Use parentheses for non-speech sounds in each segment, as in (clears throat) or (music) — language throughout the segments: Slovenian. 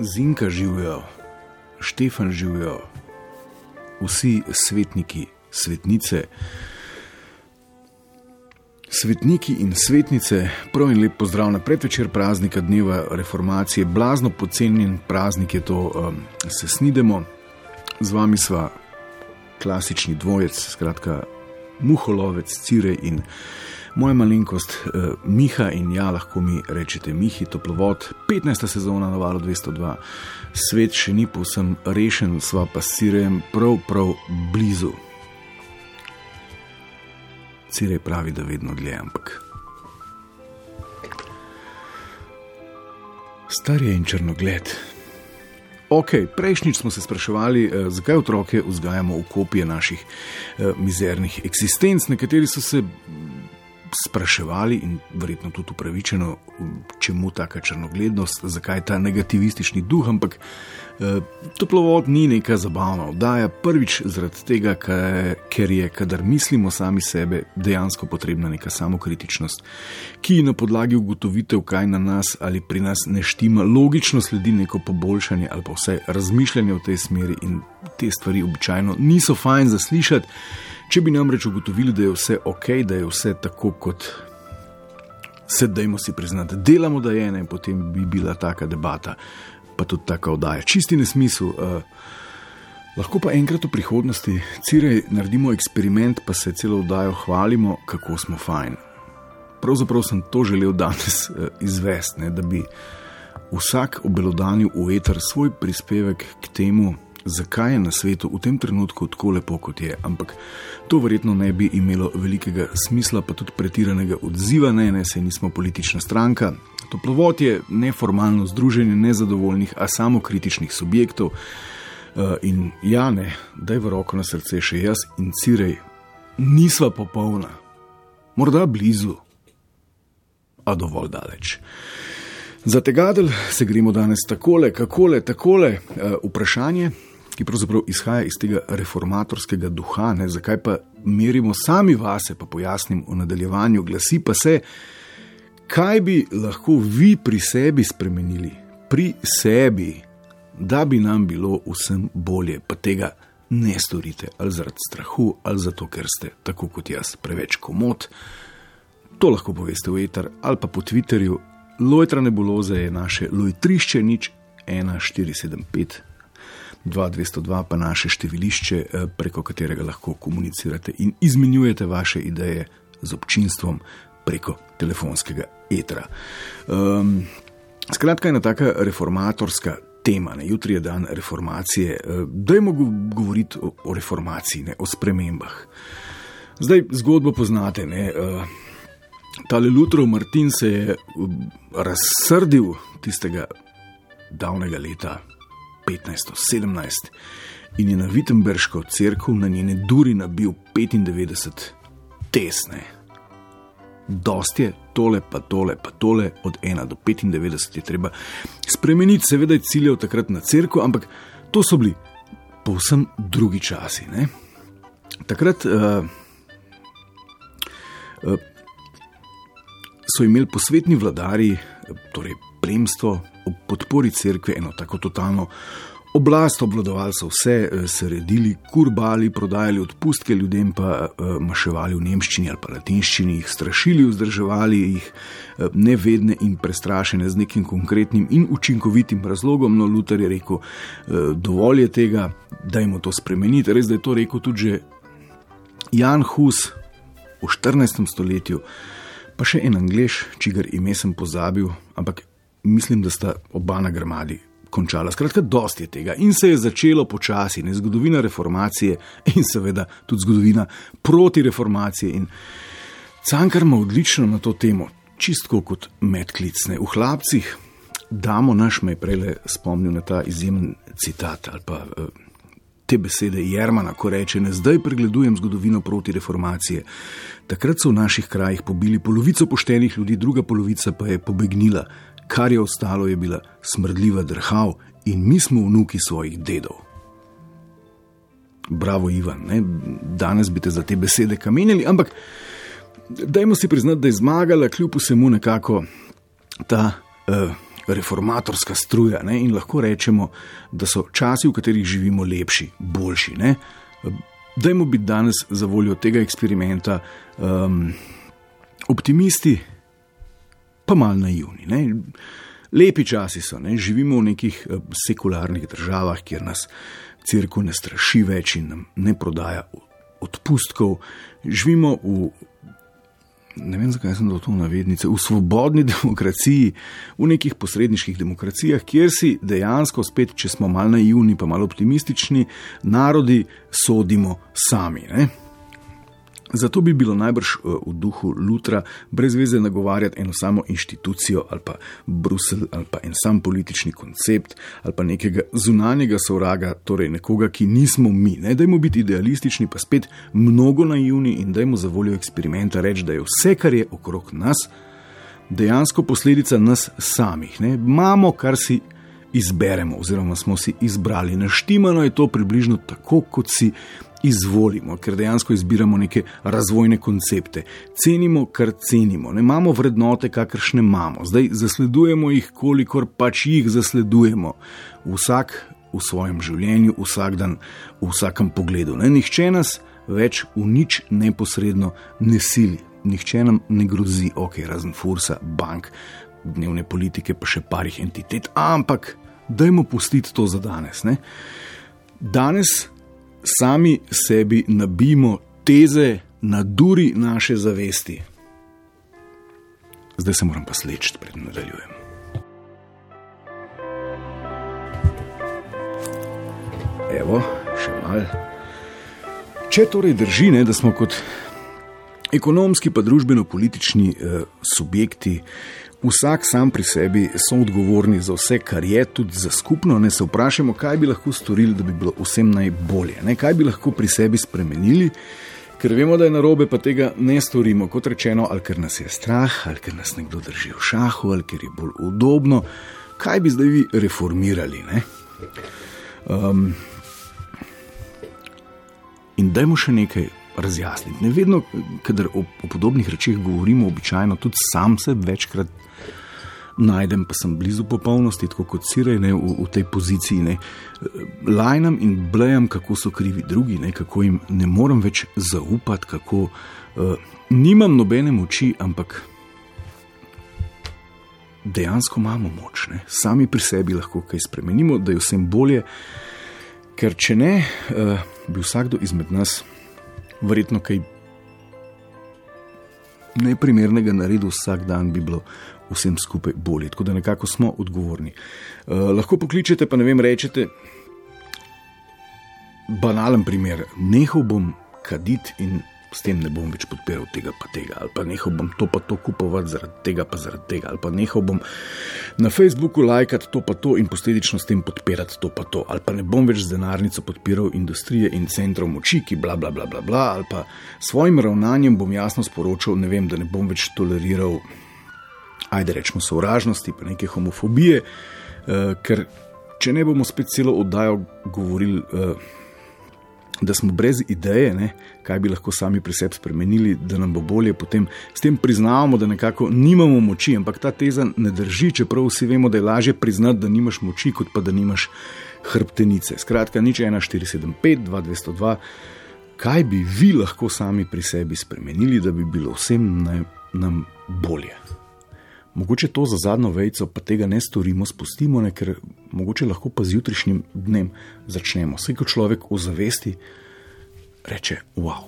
Zinka živijo, Štefan živijo, vsi svetniki, svetnice. Svetniki in svetnice, prav in lep pozdrav na predvečer praznika dneva reformacije, blazno pocenjen praznik je to, um, se snidemo, z vami sva klasični dvojec, skratka muholovec, cire in moja malenkost, uh, Miha in ja, lahko mi rečete, Mihi, toplovod, 15. sezona na valu 202, svet še ni povsem rešen, sva pa s cirejem prav, prav blizu. Cirej pravi, da vedno dlje, ampak. Star je in črnogled. Ok, prejšnjič smo se spraševali, eh, zakaj otroke vzgajamo v kopije naših eh, mizernih eksistenc. Nekateri so se spraševali in verjetno tudi upravičeno, čemu taka črnoglednost, zakaj ta negativistični duh, ampak eh, toplovod ni neka zabavna oddaja. Prvič zaradi tega, ker je, kadar mislimo sami sebe, dejansko potrebna neka samokritičnost, ki na podlagi ugotovitev, kaj na nas ali pri nas ne štima, logično sledi neko poboljšanje ali pa vsaj razmišljanje v tej smeri in te stvari običajno niso fajn za slišati. Če bi namreč ugotovili, da je vse ok, da je vse tako, kot se dajmo si priznati, delamo, da je ena in potem bi bila taka debata, pa tudi taka oddaja. Čisti nesmisel. Uh, lahko pa enkrat v prihodnosti, cirej, naredimo eksperiment, pa se celo oddajo hvalimo, kako smo fajn. Pravzaprav sem to želel danes uh, izvesti, ne, da bi vsak obelodanil v eter svoj prispevek k temu, zakaj je na svetu v tem trenutku tako lepo, kot je. Ampak to verjetno ne bi imelo velikega smisla, pa tudi pretiranega odziva, ne, ne, sej nismo politična stranka. Toplovod je neformalno združenje nezadovoljnih, a samo kritičnih subjektov. Uh, in ja, ne, da je v roko na srce še jaz in cirej, nisva popolna, morda blizu, a dovolj daleč. Za tega del se gremo danes takole, kakole, takole. Uh, vprašanje, ki pravzaprav izhaja iz tega reformatorskega duha, ne, zakaj pa merimo sami vase, pa pojasnim v nadaljevanju, glasi pa se, kaj bi lahko vi pri sebi spremenili, pri sebi, da bi nam bilo vsem bolje, pa tega ne storite, ali zaradi strahu, ali zato, ker ste, tako kot jaz, preveč komod. To lahko poveste v eter ali pa po Twitterju. Lojtra nebuloze je naše lojtrišče nič 1475. 2202 pa naše številšče, eh, preko katerega lahko komunicirate in izmenjujete vaše ideje z občinstvom preko telefonskega etra. Um, skratka, ena taka reformatorska tema, ne? jutri je dan reformacije, eh, dajmo govoriti o, o reformaciji, ne? o spremembah. Zdaj zgodbo poznate. Ne? Uh, Tale Lutrov Martin se je razsrdil tistega davnega leta 1517 in je na Wittenberško crkvo na njene duri nabil 95 tesne. Dost je tole, pa tole, pa tole, od 1 do 95 je treba spremeniti, seveda je ciljev takrat na crkvo, ampak to so bili povsem drugi časi. Ne? Takrat uh, uh, so imeli posvetni vladari, torej plemstvo, ob podpori cerkve eno tako totalno oblast, obvladovali so vse, eh, se redili, kurbali, prodajali odpustke ljudem, pa uh, maševali v nemščini ali pa latinščini, jih strašili, vzdrževali jih uh, nevedne in prestrašene z nekim konkretnim in učinkovitim razlogom. No, Luther je rekel, dovolj je tega, da jim to spremeniti. Res da je to rekel tudi Jan Hus v 14. stoletju. Pa še en anglež, čigar ime sem pozabil, ampak mislim, da sta oba na grmadi končala. Skratka, dosti je tega in se je začelo počasi, ne zgodovina reformacije in seveda tudi zgodovina proti reformaciji. In Cankar ima odlično na to temo, čistko kot medklicne v hlapcih. damo naš, me prej spomnil na ta izjemen citat ali pa uh, te besede Jermana, ko reče: Ne zdaj pregledujem zgodovino proti reformacije. Takrat so v naših krajih pobili polovico poštenih ljudi, druga polovica pa je pobegnila, kar je ostalo, je bila smrdljiva drhav in mi smo vnuki svojih dedov. Bravo, Ivan, ne? danes bi te za te besede kamenjali, ampak dajmo si priznati, da je zmagala kljub vsemu nekako ta. Uh, reformatorska struja ne? in lahko rečemo, da so časi, v katerih živimo, lepši, boljši. Ne? Dajmo biti danes za voljo tega eksperimenta um, optimisti, pa mal naivni. Ne? Lepi časi so, ne? živimo v nekih uh, sekularnih državah, kjer nas crkva ne straši več in nam ne prodaja odpustkov. Živimo v ne vem, zakaj sem dal to navednice, v svobodni (laughs) demokraciji, v nekih posredniških demokracijah, kjer si dejansko, spet, če smo malo naivni, pa malo optimistični, narodi sodimo sami. Ne? Zato bi bilo najbrž eh, v duhu Lutra brez veze nagovarjati eno samo inštitucijo ali pa Bruselj ali pa en sam politični koncept ali pa nekega zunanjega sovraga, torej nekoga, ki nismo mi. Ne dajmo biti idealistični, pa spet mnogo naivni in dajmo za voljo eksperimenta reči, da je vse, kar je okrog nas, dejansko posledica nas samih. Ne? Imamo, kar si izberemo, oziroma smo si izbrali. Naštimano je to približno tako, kot si izvolimo, ker dejansko izbiramo neke razvojne koncepte. Cenimo, kar cenimo, ne imamo vrednote, kakršne imamo. Zdaj zasledujemo jih, kolikor pač jih zasledujemo. Vsak v svojem življenju, vsak dan, v vsakem pogledu. Ne? Nihče nas več v nič neposredno ne sili. Nihče nam ne grozi, ok, razen fursa, bank, dnevne politike, pa še parih entitet, ampak dajmo pustiti to za danes. Ne? Danes sami sebi nabijemo teze na duri naše zavesti. Zdaj se moram pa slečiti, pred nadaljujem. Evo, še mal. Če torej drži, ne, da smo kot ekonomski, pa družbeno-politični eh, subjekti vsak sam pri sebi so odgovorni za vse, kar je, tudi za skupno. Ne se vprašamo, kaj bi lahko storili, da bi bilo vsem najbolje, ne? kaj bi lahko pri sebi spremenili. Ker vemo, da je narobe, pa tega ne storimo, kot rečeno, ali ker nas je strah, ali ker nas nekdo drži v šahu, ali ker je bolj udobno. Kaj bi zdaj vi reformirali? Um, in dajmo še nekaj razjasniti. Ne vedno, kadar o, o podobnih rečeh govorimo, običajno tudi sam se večkrat najdem, pa sem blizu popolnosti, tako kot sirej ne, v, v tej poziciji. Ne. Lajnam in blejam, kako so krivi drugi, ne, kako jim ne morem več zaupati, kako uh, nimam nobene moči, ampak dejansko imamo moč, ne. sami pri sebi lahko kaj spremenimo, da je vsem bolje. Ker če ne, uh, bi vsakdo izmed nas verjetno kaj neprimernega naredil vsak dan, bi bilo vsem skupaj bolje. Tako da nekako smo odgovorni. Uh, lahko pokličete, pa ne vem, rečete. Banalen primer, nehal bom kaditi in s tem ne bom več podpiral tega, pa tega, ali pa nehal bom to pa to kupovati zaradi tega, pa zaradi tega, ali pa nehal bom na Facebooku lajkati to pa to in posledično s tem podpirati to pa to, ali pa ne bom več z denarnico podpiral industrije in centrov moči, ki bla bla bla bla bla, ali pa svojim ravnanjem bom jasno sporočil, ne vem, da ne bom več toleriral ajde rečemo, sovražnosti, pa neke homofobije, uh, ker če ne bomo spet celo oddajo govorili, uh, da smo brez ideje, ne, kaj bi lahko sami pri sebi spremenili, da nam bo bolje, potem s tem priznavamo, da nekako nimamo moči, ampak ta teza ne drži, čeprav vsi vemo, da je lažje priznati, da nimaš moči, kot pa da nimaš hrbtenice. Skratka, nič 1475, 2202. Kaj bi vi lahko sami pri sebi spremenili, da bi bilo vsem nam bolje? Mogoče to za zadnjo vejco, pa tega ne storimo, spustimo, ne, ker mogoče lahko pa zjutrišnjim dnem začnemo. Vse, ko človek ozavesti, reče: Wow.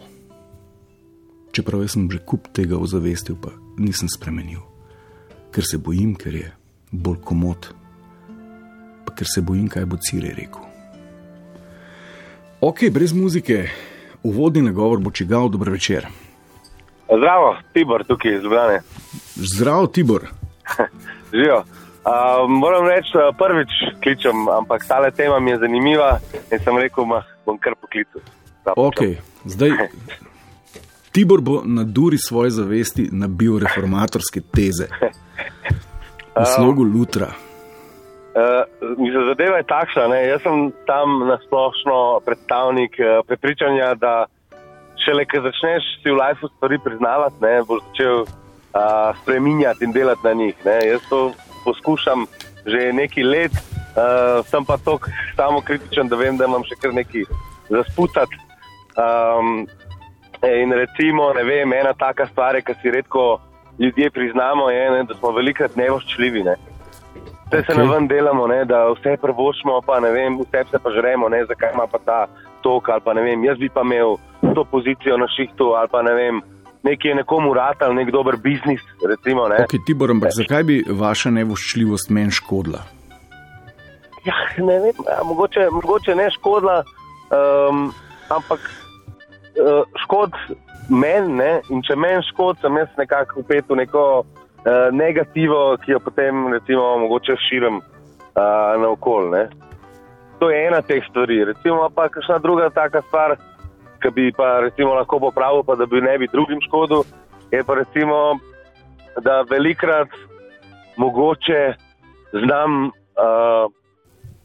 Čeprav sem že kup tega ozavestil, pa nisem spremenil, ker se bojim, ker je bolj komod, pa ker se bojim, kaj bo Cire rekel. Ok, brez muzike, uvodni nagovor bo čigal, dober večer. Zdravo, Tibor, tukaj iz Ljubljana. Zdravo, Tibor. (laughs) Živijo. Uh, moram reči, da prvič kličem, ampak ta tema mi je zanimiva in sem rekel, da bom kar poklical. Okay. Zdaj, (laughs) Tibor bo na duri svoje zavesti nabil reformatorske teze v (laughs) slogu Lutra. Uh, zadeva je takšna, ne? jaz sem tam nasplošno predstavnik uh, prepričanja, da šele, ko začneš si v lifeu stvari priznavati, ne, boš začel uh, spreminjati in delati na njih. Ne. Jaz to poskušam že nekaj let, uh, sem pa tako samo kritičen, da vem, da imam še kar nekaj zasputati. Um, in recimo, ne vem, ena taka stvar, ki si redko ljudje priznamo, je, ne, da smo velikrat nevoščljivi. Ne. Vse okay. se nam ven delamo, ne, da vse prvošmo, pa ne vem, vse se pa žremo, ne, zakaj ima pa ta tok ali pa ne vem, jaz bi pa imel to pozicijo na šihtu ali pa ne vem. Nekje je nekomu ratal, nek dober biznis. Recimo, ne. Okay, Tibor, ampak zakaj bi vaša nevoščljivost meni škodila? Ja, ne vem, ja, mogoče, mogoče ne škodila, um, ampak uh, škod meni. Ne, in če meni škod, sem jaz nekako upet v neko uh, negativo, ki jo potem recimo, mogoče širim uh, na okolje. To je ena teh stvari. Recimo pa kakšna druga taka stvar ki bi pa recimo lahko popravil, pa da bi ne bi drugim škodil, je pa recimo, da velikrat mogoče znam, uh,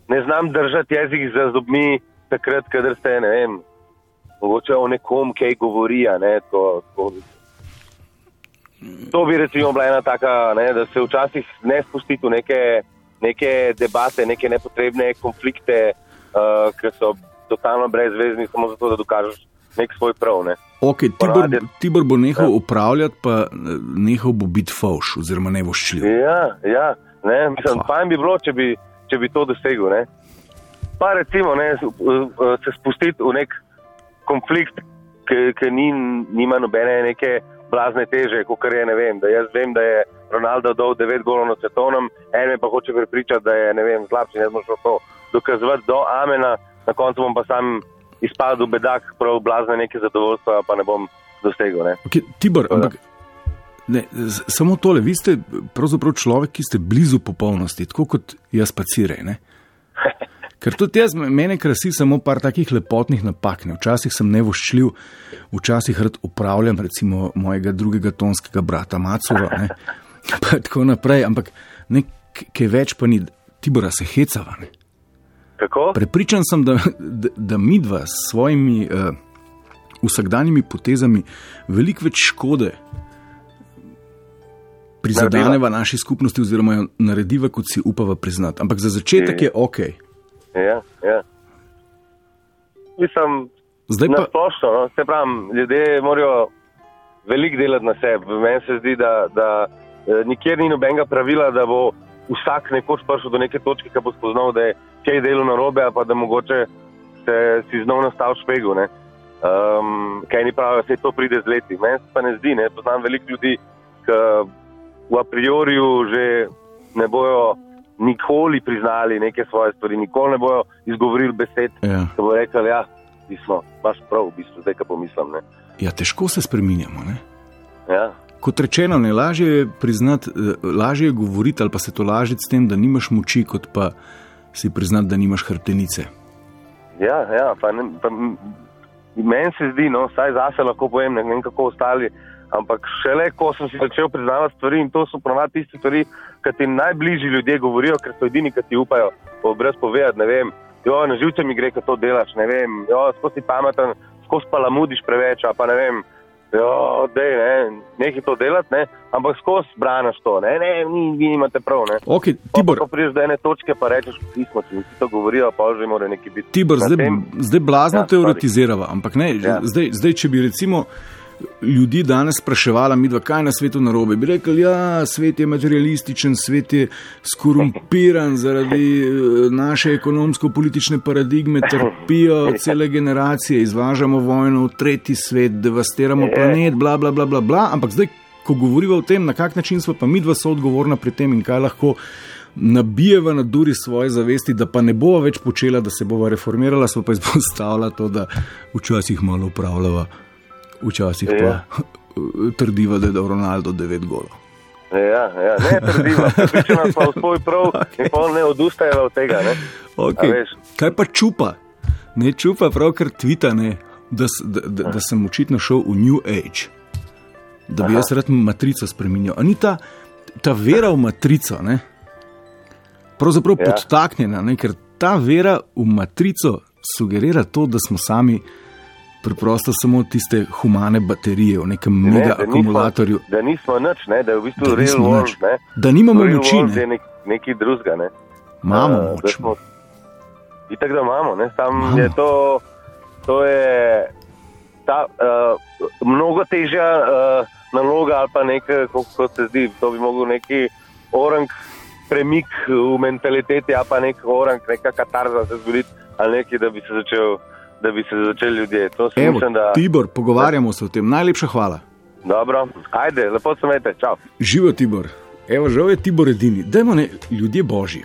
ne znam držati jezik za zobmi, takrat, kader ste, ne vem, mogoče o nekom, kaj govori. Ne, to, to, to bi recimo bila ena taka, ne, da se včasih ne spustiti v neke, neke debate, neke nepotrebne konflikte, uh, ki so totalno brezvezni, samo zato, da dokažeš nek svoj prav. Ne. Okay, Tibor, Tibor bo nehal ja. upravljati, pa eh, nehal bo biti fauš, oziroma ne voščljiv. Ja, ja ne, mislim, pa bi bilo, če bi, če bi to dosegel. Ne. Pa recimo ne, se spustiti v nek konflikt, ki ni, nima nobene neke blazne teže, kot je ne vem. Jaz vem, da je Ronaldo dal 9 golov na svetovnem, en me pa hoče prepričati, da je slabši, ne moreš to dokazovati do Amena na koncu bom pa sam izpadel bedak, prav blazne neke zadovoljstva, pa ne bom dosegel. Ne. Okay, Tibor, ampak. Ne, samo tole, vi ste pravzaprav človek, ki ste blizu popolnosti, tako kot jaz pa cirej. (laughs) Ker tudi jaz, mene krasi samo par takih lepotnih napak. Ne. Včasih sem nevoščljiv, včasih rad upravljam, recimo mojega drugega tonskega brata Macova. Ne. (laughs) Pa tako naprej, ampak nekaj več pa ni, Tibora se hecava. Ne. Kako? Prepričan sem, da, da, da mi dva s svojimi uh, vsakdanjimi potezami veliko več škode prizadeneva naši skupnosti, oziroma jo narediva, kot si upava priznati. Ampak za začetek je, je ok. Ja, ja. Mislim, Zdaj pa... splošno, no? se pravi, ljudje morajo veliko delati na sebi. Meni se zdi, da, da eh, nikjer ni nobenega pravila, da bo vsak nekoč prišel do neke točke, ki bo spoznal, da je kaj delo na robe, pa da mogoče se si znov nastav špegu. Um, kaj ni pravi, vse to pride z leti. Meni se pa ne zdi, ne poznam veliko ljudi, ki v a priori že ne bojo nikoli priznali neke svoje stvari, nikoli ne bojo izgovorili besed, ja. ki bo rekel, ja, smo, imaš prav, v bistvu, zdaj, kaj pomislim. Ne? Ja, težko se spreminjamo. Ja. Kot rečeno, ne lažje je priznati, eh, lažje je govoriti ali pa se to lažiti s tem, da nimaš moči, kot pa si priznati, da nimaš hrbtenice. Ja, ja pa ne, pa meni se zdi, no, saj zase lahko povem, ne vem kako ostali. Ampak šele, ko sem si začel priznavati stvari in to so pravati tiste stvari, ki ti najbližji ljudje govorijo, ker so edini, ki ti upajo, brez povedati, ne vem, jo, na živce mi gre, ko to delaš, ne vem, jo, skozi pameten, skozi pa lamudiš preveč, pa ne vem. Ja, dej, ne, nekaj to delati, ne, ampak skozi braniš to. Ne, ne, ni, vi imate prav. Okay, Tibor, ko prideš do ene točke, pa rečeš, pismo, če ti to govorijo, pa že mora nekaj biti. Tibor, zdaj, zdaj blazno ja, teoretizirava, ampak ne, ja. zdaj, zdaj, če bi recimo ljudi danes spraševala, mi dva, kaj na svetu narobe. Bi rekli, da ja, svet je materialističen, svet je skorumpiran zaradi eh, naše ekonomsko-politične paradigme, trpijo cele generacije, izvažamo vojno v tretji svet, devastiramo planet, bla, bla, bla, bla, bla. Ampak zdaj, ko govorimo o tem, na kak način smo pa mi dva soodgovorna pri tem in kaj lahko. Nabijeva na duri svoje zavesti, da pa ne bo več počela, da se bo reformirala, smo pa izpostavila to, da včasih malo upravljava včasih pa ja. (laughs) trdiva, da je Ronaldo 9 golov. Ja, ja, ne trdimo, pričemo (laughs) pa v svoj prav in pa ne odustajajo od tega. Ne? Okay. Kaj pa čupa? Ne čupa prav kar tvita, ne, da, da, da, da sem očitno šel v New Age, da bi Aha. jaz rad matrico spremenil. A ni ta, ta vera v matrico, ne? pravzaprav ja. podtaknjena, ne? ker ta vera v matrico sugerira to, da smo sami preprosto samo tiste humane baterije v nekem Ne, mega da nismo- akumulatorju, Da nismo nič, ne, da je v bistvu Da real nismo world. nič. Ne. da nimamo Real moči. world je Ne? nek, nekaj drugega. Ne. Imamo da moč. smo- Itak da imamo, ne, tam Imamo. je to, to je ta uh, mnogo težja uh, naloga ali pa nekaj, kot, se zdi, to bi mogel neki orang premik v mentaliteti, ali pa nek orang, neka katarza se zgoditi, ali nekaj, da bi se začel, da bi se začeli ljudje. Evo, mislim, da. Tibor, pogovarjamo se o tem. Najlepša hvala. Dobro, ajde, lepo se imejte, čau. Živijo Tibor. Evo, žal je Tibor edini. Dajmo ne, ljudje božji.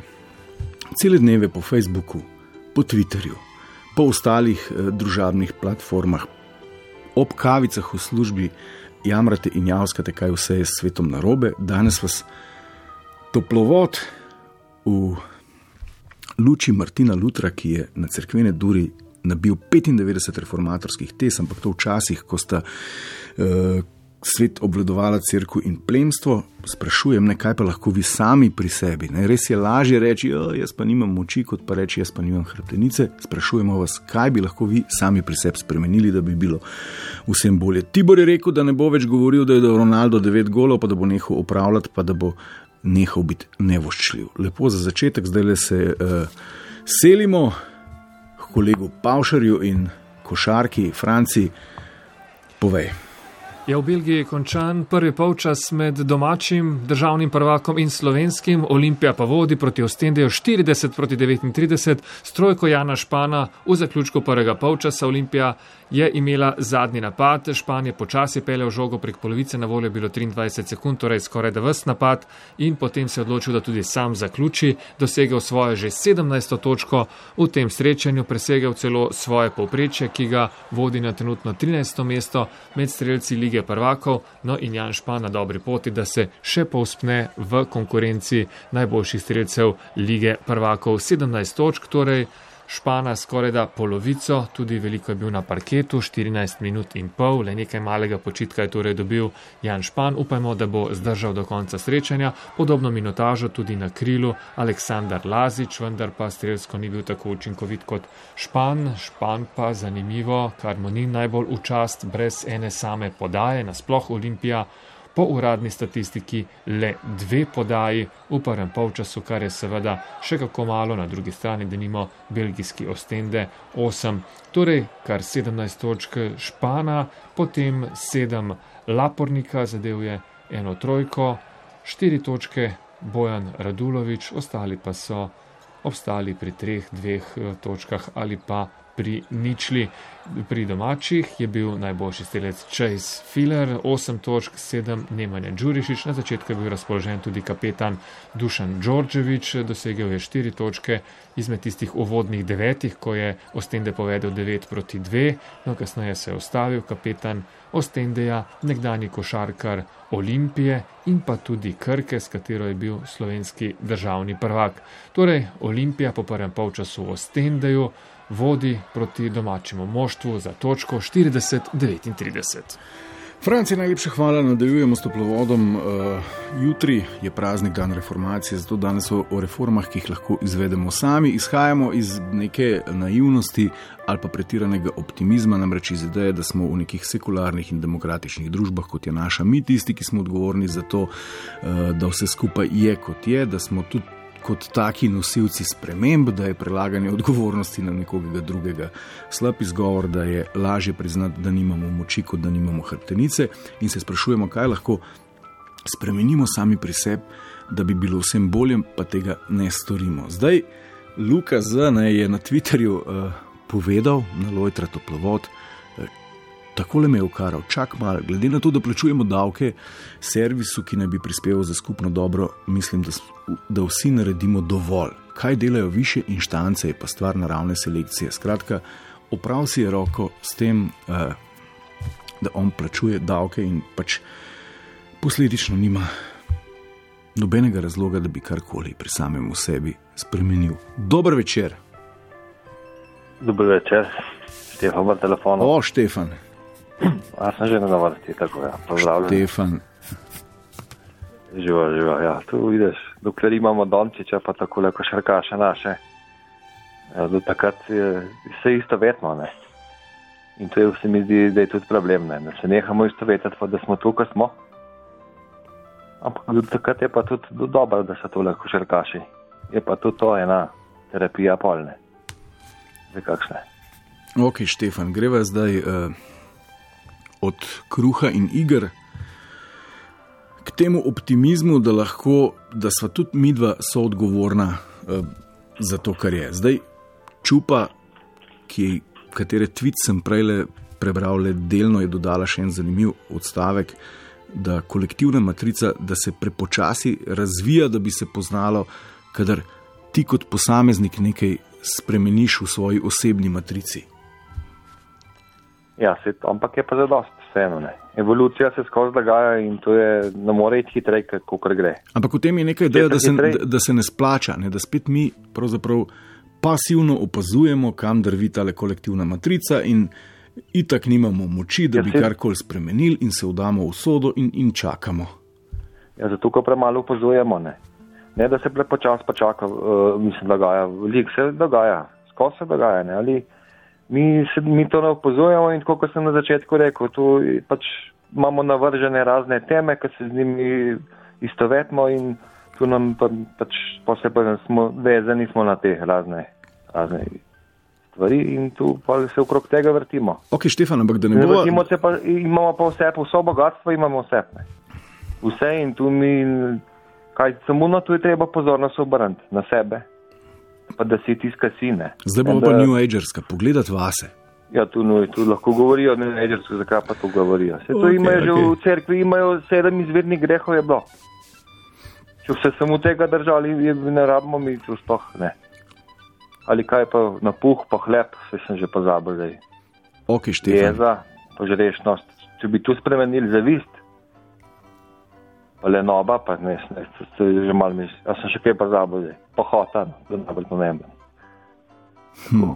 Cele dneve po Facebooku, po Twitterju, po ostalih eh, družabnih platformah, ob kavicah v službi, jamrate in javskate, kaj vse je s svetom narobe. Danes vas toplovod v luči Martina Lutra, ki je na crkvene duri nabil 95 reformatorskih tes, ampak to včasih, ko sta uh, svet obvladovala crkvu in plemstvo, sprašujem, ne, kaj pa lahko vi sami pri sebi. Ne? Res je lažje reči, "Ja, jaz pa nimam moči, kot pa reči, jaz pa nimam hrbtenice. Sprašujemo vas, kaj bi lahko vi sami pri sebi spremenili, da bi bilo vsem bolje. Tibor je rekel, da ne bo več govoril, da je dal Ronaldo 9 golov, pa da bo nehal upravljati, pa da bo nehal biti nevoščljiv. Lepo za začetek, zdaj le se uh, selimo kolegu Pavšarju in košarki Franci. Povej. Je v Belgiji končan prvi polčas med domačim državnim prvakom in slovenskim, Olimpija pa vodi proti Ostendeju 40 proti 39, strojko Jana Špana v zaključku prvega polčasa Olimpija je imela zadnji napad, Špan je počasi peljal žogo prek polovice, na voljo je bilo 23 sekund, torej skoraj da vst napad in potem se je odločil, da tudi sam zaključi, dosegel svojo že 17. točko v tem srečanju, presegel celo svoje povprečje, ki ga vodi na trenutno 13. mesto med streljci lige prvakov, no in Jan Špan na dobri poti, da se še povspne v konkurenci najboljših streljcev lige prvakov. 17 točk, torej Špana skoraj da polovico, tudi veliko je bil na parketu, 14 minut in pol, le nekaj malega počitka je torej dobil Jan Špan. Upajmo, da bo zdržal do konca srečanja, podobno minutažo tudi na krilu Aleksandar Lazič, vendar pa strelsko ni bil tako učinkovit kot Špan. Špan pa zanimivo, kar mu ni najbolj v čast, brez ene same podaje, nasploh Olimpija. Po uradni statistiki le dve podaji v prvem polčasu, kar je seveda še kako malo, na drugi strani denimo belgijski Ostende 8, torej kar 17 točk Špana, potem 7 Lapornika, zadev je eno trojko, 4 točke Bojan Radulovič, ostali pa so obstali pri treh, dveh eh, točkah ali pa pri ničli. Pri domačih je bil najboljši strelec Chase Filler, 8 točk, 7 Nemanja Đurišič, na začetku je bil razpoložen tudi kapetan Dušan Đorđevič, dosegel je 4 točke izmed tistih uvodnih devetih, ko je Ostende povedal 9 proti 2, no kasneje se je ustavil kapetan Ostendeja, nekdani košarkar Olimpije in pa tudi Krke, s katero je bil slovenski državni prvak. Torej, Olimpija po prvem polčasu v Ostendeju vodi proti domačemu moštvu za točko 40-39. Franci, najlepša hvala, nadaljujemo s toplovodom. Uh, jutri je praznik dan reformacije, zato danes o, o reformah, ki jih lahko izvedemo sami, izhajamo iz neke naivnosti ali pa pretiranega optimizma, namreč iz ideje, da smo v nekih sekularnih in demokratičnih družbah, kot je naša, mi tisti, ki smo odgovorni za to, uh, da vse skupaj je kot je, da smo tudi kot taki nosilci sprememb, da je prelaganje odgovornosti na nekoga drugega slab izgovor, da je lažje priznati, da nimamo moči, kot da nimamo hrbtenice, in se sprašujemo, kaj lahko spremenimo sami pri sebi, da bi bilo vsem bolje, pa tega ne storimo. Zdaj, Luka Z. Ne, je na Twitterju uh, povedal, na Lojtra toplovod. Tako le me je ukaral, čak malo, glede na to, da plačujemo davke servisu, ki naj bi prispeval za skupno dobro, mislim, da, da vsi naredimo dovolj. Kaj delajo više inštance, je pa stvar naravne selekcije. Skratka, oprav si je roko s tem, uh, da on plačuje davke in pač posledično nima nobenega razloga, da bi karkoli pri samem sebi spremenil. Dober večer. Dober večer, Štefan, v telefonu. O, Štefan. (clears throat) A sem že na vrsti, tako ja. Pozdravljen. Štefan. Živa, živa, ja. Tu vidiš, dokler imamo Dončiča, pa tako le košarkaše naše. Ja, do takrat je vse isto vetno, ne. In to je, se mi zdi, da je tudi problem, ne. Da se nehamo isto vetati, pa da smo tu, ko smo. Ampak do takrat je pa tudi do dobro, da so tole košarkaši. Je pa tudi to ena terapija polne. Za kakšne. Ok, Štefan, greva zdaj uh, od kruha in igr k temu optimizmu, da lahko, da sva tudi midva soodgovorna uh, za to, kar je. Zdaj, čupa, ki, katere tvit sem prej prebral, le delno je dodala še en zanimiv odstavek, da kolektivna matrica, da se prepočasi razvija, da bi se poznalo, kadar ti kot posameznik nekaj spremeniš v svoji osebni matrici. Ja, se, ampak je pa za dost vseeno. Ne. Evolucija se skozi dogaja in to je, ne more iti hitreje, kot gre. Ampak v tem je nekaj ideja, da, se, da, da se ne splača, ne, da spet mi pravzaprav pasivno opazujemo, kam drvi ta kolektivna matrica in itak nimamo moči, da ja, bi karkoli spremenili in se vdamo v sodo in, in čakamo. Ja, zato, ko premalo opazujemo, ne. ne da se prepočasno počaka, uh, mislim, dogaja, veliko se dogaja, skozi se dogaja. Ne, ali, mi, se, mi to ne opazujemo in kot sem na začetku rekel, tu pač imamo navržene razne teme, ki se z njimi istovetimo in tu nam pa, pač posebej smo vezani smo na te razne, razne stvari in tu pa se okrog tega vrtimo. Ok, Štefan, ampak da ne bo. Pa, imamo pa vse, vso bogatstvo imamo vse. Ne. Vse in tu mi, kaj samo na to je treba pozornost obrniti na sebe pa da si tiska sine. Zdaj bomo pa New Agerska, pogledati vase. Ja, tu, no, tu lahko govorijo, ne Agerska, zakaj pa to govorijo. Se to okay, imajo okay. že v cerkvi, imajo sedem izvirnih grehov, je bilo. Če se samo tega držali, je, ne rabimo mi tu sploh ne. Ali kaj pa na puh, pa hleb, se sem že pozabil zdaj. Ok, štiri. Jeza, požrešnost. Če bi tu spremenili zavist, pa le noba, pa ne, ne, to je že mal misli. Jaz sem še kaj pa zabil, pohota, da je najbolj pomemben. Hm.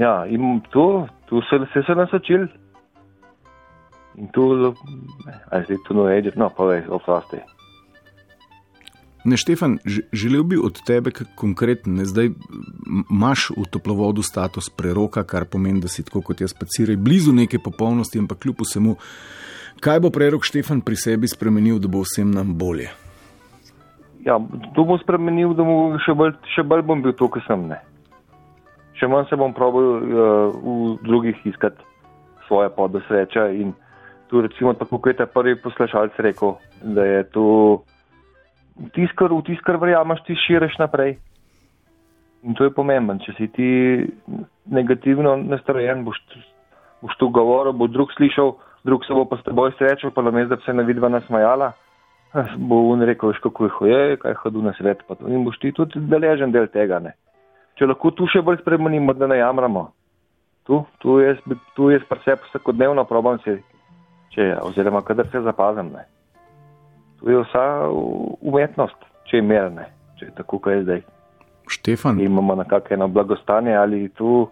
Ja, in tu, tu se, se so nas učili. In tu, aj zdaj tu no edi, no, povej, oprosti. Ne, Štefan, želel bi od tebe konkretno, zdaj imaš v toplovodu status preroka, kar pomeni, da si tako kot jaz spaciraj blizu neke popolnosti, ampak kljub vsemu. Kaj bo prerok Štefan pri sebi spremenil, da bo vsem nam bolje? Ja, to bo spremenil, da bo še bolj, še bolj bom bil to, kar sem ne. Še manj se bom probil uh, v drugih iskati svoje podosreče in tu recimo tako, kot je prvi poslušalec rekel, da je tu tiskar, v tiskar verjamaš, ti širiš naprej. In to je pomemben. Če si ti negativno nastrojen, boš, boš tu govoril, bo drug slišal drug se bo pa s teboj srečal, pa namesto da bi se na vidva nasmajala, bo on rekel, veš kako je hoje, kaj hodu na svet, pa to in boš ti tudi deležen del tega. Ne. Če lahko tu še bolj spremenimo, da ne jamramo, tu, tu jaz, tu jaz pa se vsakodnevno probam se, če, oziroma kadar se zapazem. Ne. Tu je vsa umetnost, če je merne, če je tako, kot je zdaj. Štefan. Imamo nekakšno blagostanje ali tu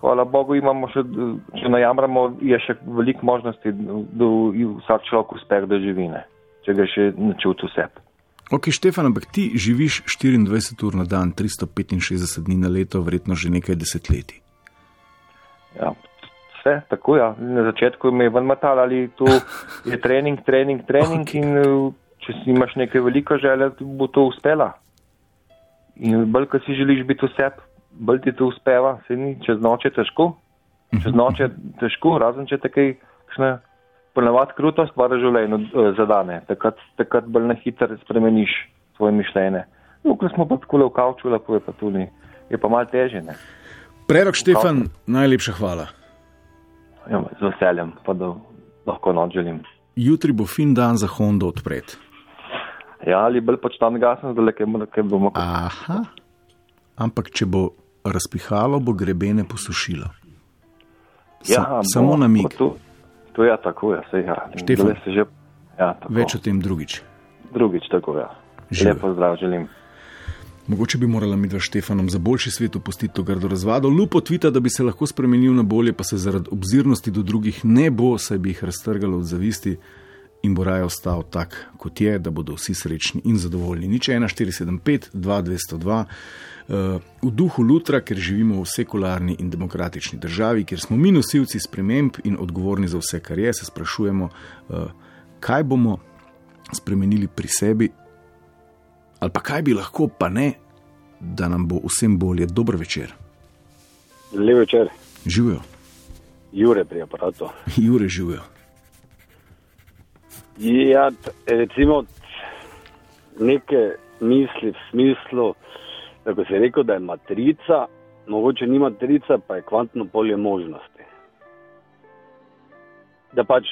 hvala Bogu, imamo še, če najamramo, je še veliko možnosti, da vsak človek uspe, da živi, ne? če ga še načuti vse. Ok, Štefan, ampak ti živiš 24 ur na dan, 365 dni na leto, verjetno že nekaj desetletij. Ja, vse tako, ja. Na začetku me je ven matal, ali tu je (laughs) trening, trening, trening okay. in če si imaš nekaj veliko želje, bo to uspela. In bolj, ko si želiš biti vse, bolj ti to uspeva, se ni čez noč težko, čez noč je težko, razen če te kaj ponavadi krutost v življenju uh, zadane, takrat, takrat bolj na hiter spremeniš svoje mišljenje. No, ko smo pa tako v kavču, lepo je pa tudi, je pa mal teže. Ne. Prerok Štefan, najlepša hvala. Ja, z veseljem, pa da lahko noč želim. Jutri bo fin dan za Honda odpret. Ja, ali bolj počtan gasen, zdaj le kaj bomo. Aha, ampak če bo razpihalo, bo grebene posušilo. Sa, ja, samo na mig. To, to je tako, ja, se ja. Štefan, že, ja, več o tem drugič. drugič tako ja. Živijo. Lepo zdrav želim. Mogoče bi morala mi dva Štefanom za boljši svet opustiti to grdo razvado. Lupo tvita, da bi se lahko spremenil na bolje, pa se zaradi obzirnosti do drugih ne bo, saj bi jih raztrgalo od zavisti in bo raje ostal tak, kot je, da bodo vsi srečni in zadovoljni. Nič 1475, 2202. Uh, v duhu Lutra, ker živimo v sekularni in demokratični državi, kjer smo mi nosilci sprememb in odgovorni za vse, kar je, se sprašujemo, uh, kaj bomo spremenili pri sebi, ali pa kaj bi lahko, pa ne, da nam bo vsem bolje. Dober večer, Lep večer, živijo, Jure pri aparatu. Jure živijo. Ja, recimo neke misli v smislu, da ko si rekel, da je matrica, mogoče ni matrica, pa je kvantno polje možnosti. Da pač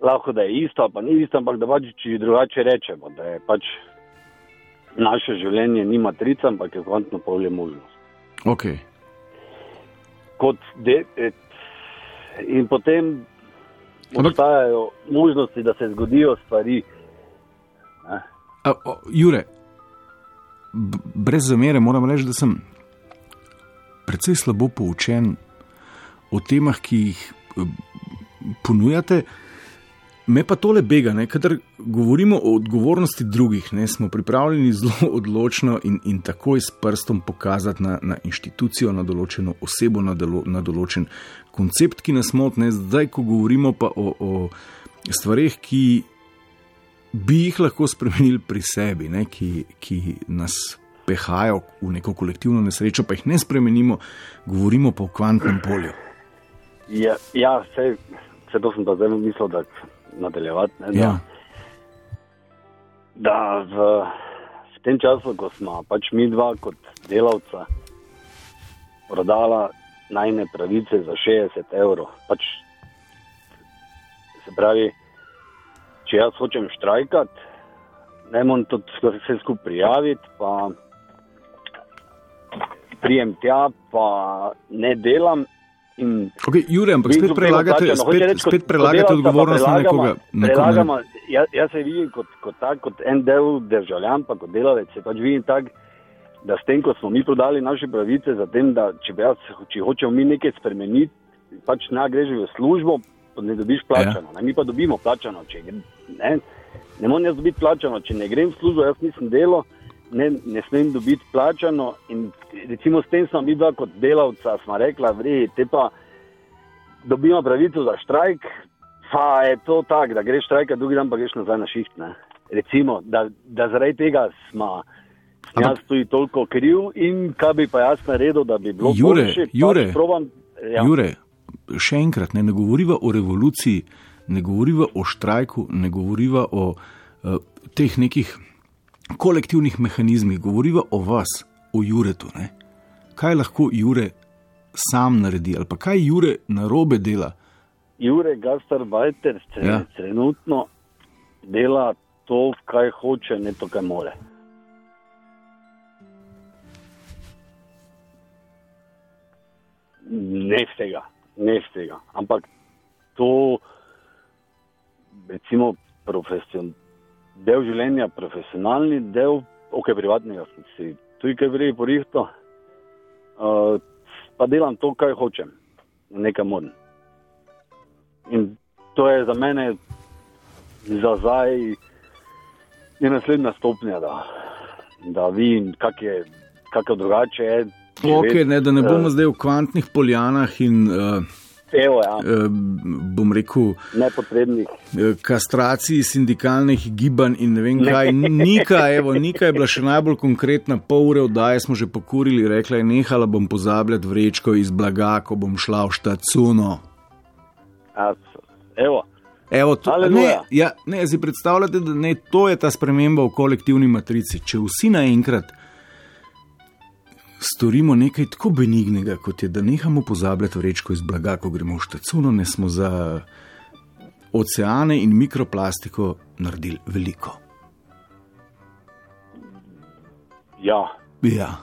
lahko da je isto, pa ni isto, ampak da pač če drugače rečemo, da je pač naše življenje ni matrica, ampak je kvantno polje možnosti. Okay. kot de, et, in potem obstajajo možnosti, da se zgodijo stvari. A, o, Jure, brez zamere moram reči, da sem precej slabo poučen o temah, ki jih eh, ponujate. Me pa tole bega, ne? kadar govorimo o odgovornosti drugih, ne? smo pripravljeni zelo (laughs) odločno in, in takoj s prstom pokazati na, na inštitucijo, na določeno osebo, na, delo, na določen koncept, ki nas motne. Zdaj, ko govorimo pa o, o stvarih, ki bi jih lahko spremenili pri sebi, ne, ki, ki nas pehajo v neko kolektivno nesrečo, pa jih ne spremenimo, govorimo pa o kvantnem polju. Ja, ja vse, vse to sem pa zdaj mislil, da nadaljevati. Ne, da, Ja. da v, v tem času, ko smo pač mi dva kot delavca prodala najne pravice za 60 evrov, pač se pravi, če jaz hočem štrajkati, ne morem tudi vse skupaj prijaviti, pa prijem tja, pa ne delam. Okay, Jure, ampak spet prelagate. Hoče spet, reči, spet prelagate odgovornost na nekoga. nekoga Prelagamo, jaz, jaz se vidim kot, kot, tak, kot en del državljan, pa kot delavec. Se pač vidim tako, da s tem, ko smo mi prodali naše pravice, za tem, da če, jaz, če hočemo mi nekaj spremeniti, pač ne greš v službo, ne dobiš plačano. Ja. Ne, mi pa dobimo plačano. Če, ne, ne morem jaz dobiti plačano, če ne grem v službo, jaz nisem delo. Ne, ne smem dobiti plačano, in recimo s tem smo mi dva kot delavca, smo rekla, vrej, te pa dobimo pravico za štrajk, pa je to tako, da greš štrajka, drugi dan pa greš nazaj na šiht. Ne? Recimo, da, da zaradi tega smo. Ampak- Jaz tudi toliko kriv in kaj bi pa jaz naredil, da bi bilo Jure, boljše, Jure, probam, ja. Jure, še enkrat, ne, ne govoriva o revoluciji, ne govoriva o štrajku, ne govoriva o uh, teh nekih kolektivnih mehanizmih, govoriva o vas, o Juretu. Ne. Kaj lahko Jure sam naredi, ali pa kaj Jure na robe dela? Jure Gastarbeiter ja. trenutno dela to, kaj hoče, ne to, kaj more. Ne vsega, ne vsega. Ampak to, recimo, profesion, del življenja, profesionalni del, ok, privatnega, sem si tudi kaj vrej porihto, uh, pa delam to, kaj hočem, nekaj moram. In to je za mene, za zdaj, je naslednja stopnja, da, da vidim, kak je, kako drugače je. Okay, ne, da ne bomo eh, zdaj v kvantnih poljanah in uh, Evo, ja, uh, bom rekel. nepotrebnih. eh, kastraciji sindikalnih gibanj in ne vem kaj. Nika, evo, Nika je bila še najbolj konkretna, pol ure oddaje smo že pokurili, rekla je, nehala bom pozabljati vrečko iz blaga, ko bom šla v štacuno. Ja, evo, Evo, to, ne, Aleluja. ja, ne, si predstavljate, da ne, to je ta sprememba v kolektivni matrici. Če vsi naenkrat storimo nekaj tako benignega, kot je, da nehamo pozabljati vrečko iz blaga, ko gremo v štacuno, ne smo za oceane in mikroplastiko naredili veliko. ja, Ja,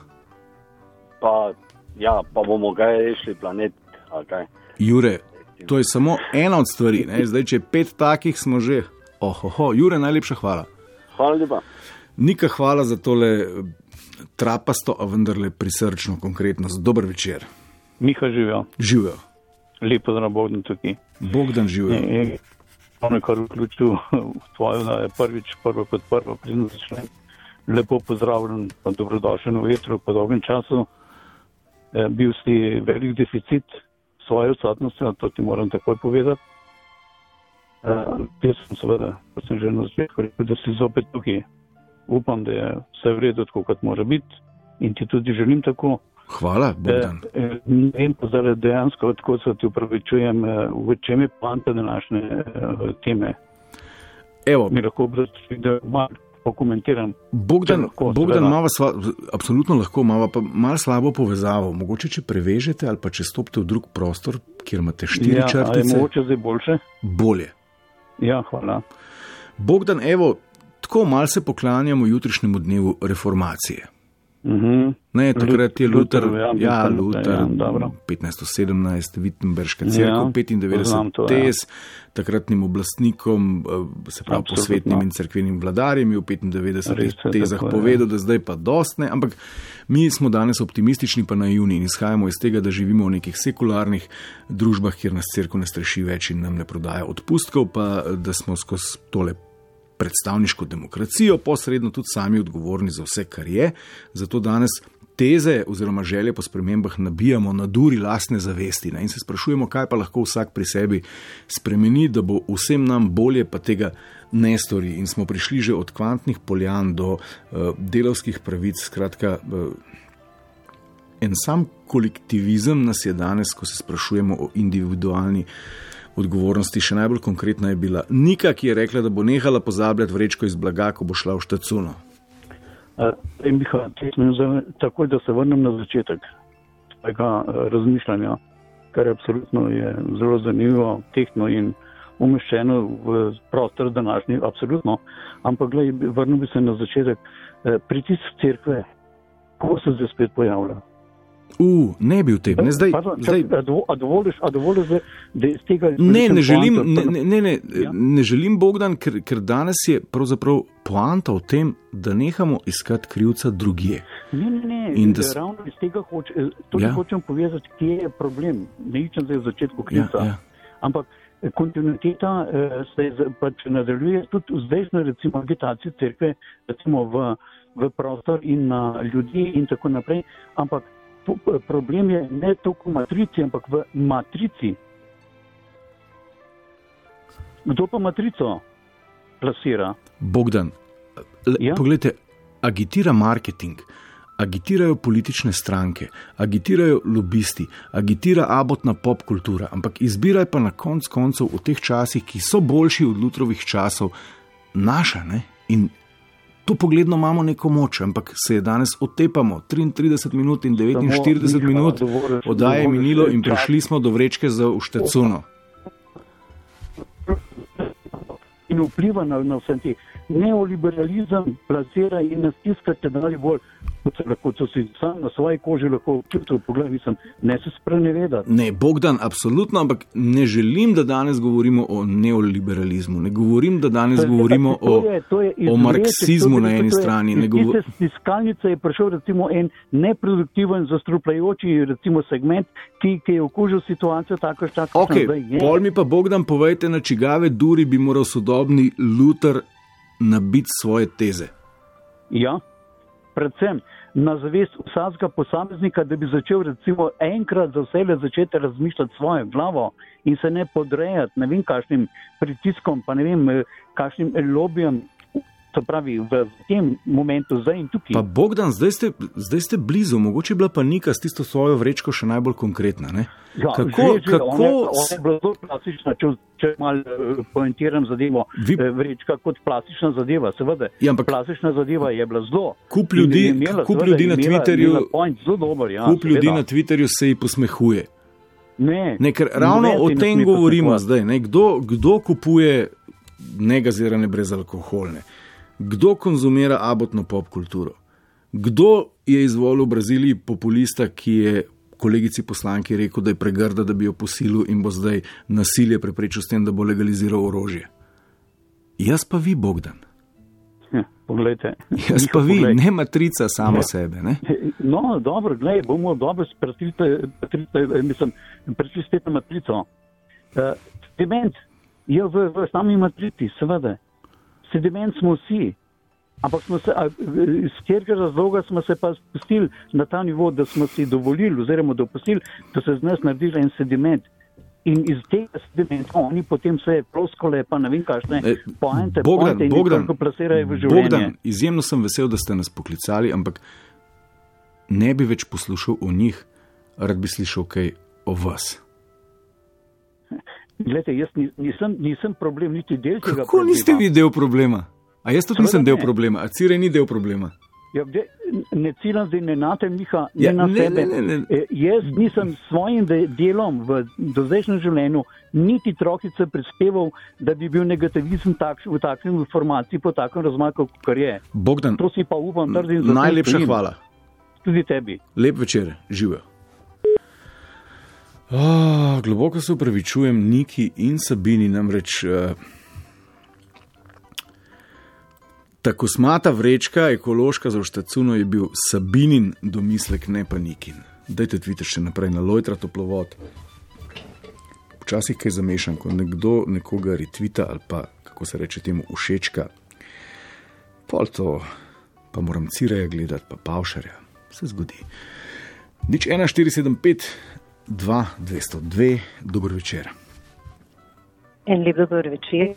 pa, ja, pa bomo kaj rešili planet. kaj. Jure, to je samo ena od stvari. Ne? Zdaj, če je pet takih, smo že. Ohoho, Jure, najlepša hvala. Hvala lepa. Nika, hvala za tole trapasto, a vendarle prisrčno konkretnost. Dober večer. Miha živijo, Živijo. lepo, da ne bo tukaj. Bogdan živijo. Ono, kar vključil v tvojo, da je prvič, prvo kot prvo, pridno začne. Lepo pozdravljen, dobrodošel v vetru po dolgem času. E, bil si velik deficit svoje odsotnosti, to ti moram takoj povedati. E, jaz sem seveda, kot sem že na začetku rekel, da si zopet tukaj. Upam, da je vse v redu, tako kot mora biti in ti tudi želim tako. Hvala, Bogdan. Eh, eh, Ne vem pa zdaj dejansko, tako se ti upravičujem, eh, v čem je poanta današnje eh, teme. Evo, Mi lahko obrazložim, da malo pokomentiram. Bogdan, lahko, Bogdan mava sva, absolutno lahko, imamo pa malo slabo povezavo. Mogoče, če prevežete ali pa če stopite v drug prostor, kjer imate štiri Ja, a je črtice, mogoče zdaj boljše? bolje. Ja, hvala. Bogdan, evo, tako malo se poklanjamo jutrišnjemu dnevu reformacije. Mhm. Ne, takrat je Luther, Luther, ja, ja, Luther, ja, dobro. 1517, Wittenberška Ja, crkva, 95 poznam to, ja. tes, takratnim oblastnikom, eh, se pravi Absolutno. posvetnim in cerkvenim vladarjem, je v 95 Res tezah tako, ja. povedal, da zdaj pa dostne, ampak mi smo danes optimistični pa naivni in izhajamo iz tega, da živimo v nekih sekularnih družbah, kjer nas crkva ne streši več in nam ne prodaja odpustkov, pa eh, da smo skozi tole predstavniško demokracijo, posredno tudi sami odgovorni za vse, kar je. Zato danes teze oziroma želje po spremembah nabijamo na duri lastne zavesti ne? in se sprašujemo, kaj pa lahko vsak pri sebi spremeni, da bo vsem nam bolje, pa tega ne stori. In smo prišli že od kvantnih poljan do uh, delovskih pravic, skratka. Uh, En sam kolektivizem nas je danes, ko se sprašujemo o individualni odgovornosti, še najbolj konkretna je bila Nika, ki je rekla, da bo nehala pozabljati vrečko iz blaga, ko bo šla v štacuno. Uh, Miha, takoj, da se vrnem na začetek tega razmišljanja, kar je absolutno je zelo zanimivo, tehtno in umeščeno v prostor današnji, absolutno. Ampak, glej, vrnil bi se na začetek. Uh, pritisk cerkve, ko se zdaj spet pojavlja? U, ne bi v tem, ne zdaj. Pardon, zdaj čak, a dovo- a dovoliš, a dovoliš, da, iz tega Ne, ne želim, poanto? ne, ne, ne, Ja. ne želim Bogdan, ker, ker danes je pravzaprav poanta v tem, da nehamo iskati krivca drugje. Ne, ne, ne. In da da s- ravno iz tega hoč, eh, Ja. ja. hočem povedati, kje je problem. Ne iščem zdaj v začetku Ja, kriza. ja. Ampak eh, kontinuiteta eh, se pač nadaljuje tudi v zdajšnji recimo agitaciji cerkve, recimo v, v prostor in na ljudi in tako naprej. Ampak problem je ne toliko v matrici, ampak v matrici. Kdo pa matrico plasira? Bogdan, le, ja? Poglejte, agitira marketing, agitirajo politične stranke, agitirajo lobisti, agitira abotna pop kultura, ampak izbiraj pa na konc koncev v teh časih, ki so boljši od Lutrovih časov, naša. Ne? In tu pogledno imamo neko moč, ampak se je danes otepamo 33 minut in 49 Samo, minut, oddaje je minilo in prišli smo do vrečke za uštecuno. in vpliva na, na vse te. Neoliberalizem plasira in nas tiska, če dalje bolj, kot se so si sam na svoji koži lahko občutil, pogled, mislim, ne se sprenevedati. Ne, Bogdan, absolutno, ampak ne želim, da danes govorimo o neoliberalizmu. Ne govorim, da danes To je- govorimo to o, je- to je o izvleček, marksizmu to je- na eni to je- strani. Ne Iz govor... tiste stiskalnice je prišel recimo en neproduktiven, zastrupljajoči recimo segment, ki, ki je okužil situacijo tako, kako Ok, pol mi pa Bogdan povejte, na čigave duri bi moral sodobni Luther nabiti svoje teze. Ja, predvsem na zavest vsakega posameznika, da bi začel recimo enkrat za vse le začeti razmišljati svojo glavo in se ne podrejati ne vem kakšnim pritiskom, pa ne vem eh, kakšnim lobijem, to pravi v tem momentu, zdaj in tukaj. Pa Bogdan, zdaj ste, zdaj ste blizu, mogoče je bila pa Nika s tisto svojo vrečko še najbolj konkretna. Ne? Ja, kako že, že, kako ona je- ona je bila zelo plastična, če, če malo uh, poentiram zadevo. Vi- Vi... Vrečka kot plastična zadeva, seveda. Ja, ampak- plastična zadeva je bila zelo. Kup ljudi- imela, kup seveda, ljudi na imela- Twitterju- imela point dober, ja. kup ljudi seveda. na Twitterju se ji posmehuje. Ne, Ne, ker ravno noben o ne tem govorimo posmehovati. zdaj. Ne? Kdo, kdo kupuje negazirane brezalkoholne? Kdo konzumira abotno pop kulturo? Kdo je izvolil v Braziliji populista, ki je kolegici poslanki rekel, da je pregrda, da bi jo posilil in bo zdaj nasilje preprečil s tem, da bo legaliziral orožje? Jaz pa vi, Bogdan. Poglejte. Jaz pa vi, Poglej. ne matrica samo Ne. sebe. Ne? No, dobro, gledaj, bomo dobro prišli spet na matrico. Uh, sediment je v, v sami matrici, seveda. Sediment smo vsi. Ampak smo se, a, iz katerega razloga smo se pa spustili na ta nivo, da smo si dovolili oziroma dopustili, da se z nas naredi en sediment. In iz tega sedimenta oni potem vse ploskole, pa ne vem kakšne E, poente, Bogdan, pointe in Bogdan, plasirajo v življenje. Bogdan, izjemno sem vesel, da ste nas poklicali, ampak ne bi več poslušal o njih, rad bi slišal kaj o vas. Glede, jaz ni- nisem, nisem problem, niti del tega. Kako niste vi del problema? A jaz tudi Seveda nisem del ne. problema, a Cire ni del problema. Ja, de, ne ciljam zdaj ne na te, Miha, ne Ja, na ne, sebe. ne, ne, ne. E, jaz nisem s svojim de, delom v dozdajšnjem življenju niti trokice prispeval, da bi bil negativizem takš, v takšni informaciji po takem razmaku, kot je. Bogdan, To si pa upam, trdim za najlepša hvala. Tudi tebi. Lep večer, živijo. Oh, globoko se upravičujem Niki in Sabini, namreč uh, tako smata vrečka, ekološka za štacuno je bil Sabinin domislek, ne pa Nikin. Dajte tvite še naprej na Lojtra toplovod. Včasih kaj zamešam, ko nekdo nekoga retvita ali pa, kako se reče temu, všečka. Pol to, pa moram cireja gledati, pa pavšarja, se zgodi. Nič 1475, 2, 202, dober večer. En lep dober večer.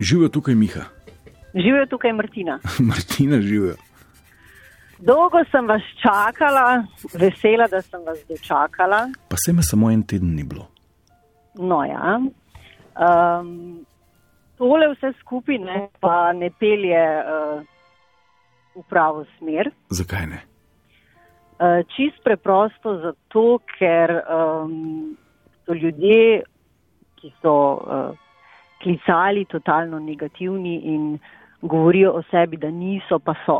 Živijo tukaj Miha, Živijo tukaj Martina. (laughs) Martina živijo. Dolgo sem vas čakala, vesela, da sem vas dočakala. Pa se me samo en teden ni bilo. No, ja. Um, tole vse skupaj ne, pa ne pelje uh, v pravo smer. Zakaj ne? Uh, čist preprosto zato, ker um, so ljudje, ki so uh, klicali totalno negativni in govorijo o sebi, da niso, pa so.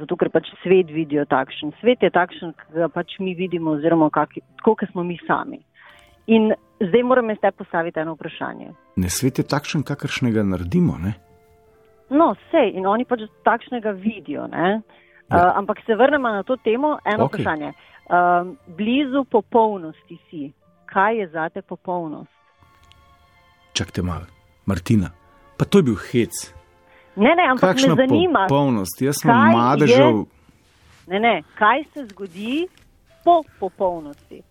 Zato, ker pač svet vidijo takšen. Svet je takšen, ki ga pač mi vidimo, oziroma kaki, tako, kot smo mi sami. In zdaj moram jaz te postaviti eno vprašanje. Ne svet je takšen, kakršnega naredimo. Ne? No, sej, in oni pač takšnega vidijo. Ne? Ja. Uh, ampak se vrnemo na to temo. Eno okay. vprašanje. Um, blizu popolnosti si. Kaj je zate popolnost? Čakajte malo, Martina, pa to je bil hec. Ne, ne, ampak Kakšna me zanima. popolnost, jaz sem kaj madežev. je- Ne, ne, kaj se zgodi po popolnosti?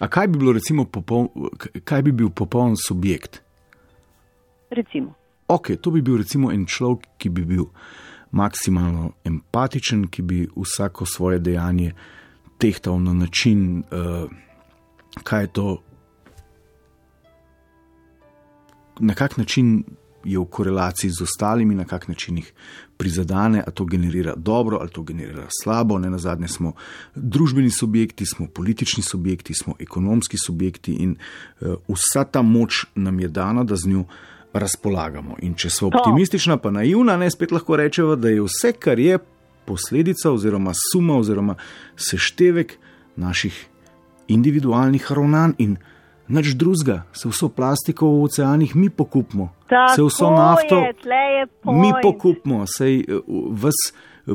A kaj bi, bilo, recimo, popoln, kaj bi bil popoln subjekt? Recimo. Ok, to bi bil recimo en človek, ki bi bil maksimalno empatičen, ki bi vsako svoje dejanje tehtal na način, uh, kaj je to, na kak način je v korelaciji z ostalimi, na kak način jih prizadene, ali to generira dobro, ali to generira slabo. Ne na zadnje smo družbeni subjekti, smo politični subjekti, smo ekonomski subjekti in uh, vsa ta moč nam je dana, da z njo razpolagamo. In če smo optimistična, pa naivna, ne spet lahko rečemo, da je vse, kar je posledica oziroma suma oziroma seštevek naših individualnih ravnanj in nič drugega, se vso plastiko v oceanih mi pokupimo, se vso Tako nafto je, je mi pokupimo, sej vse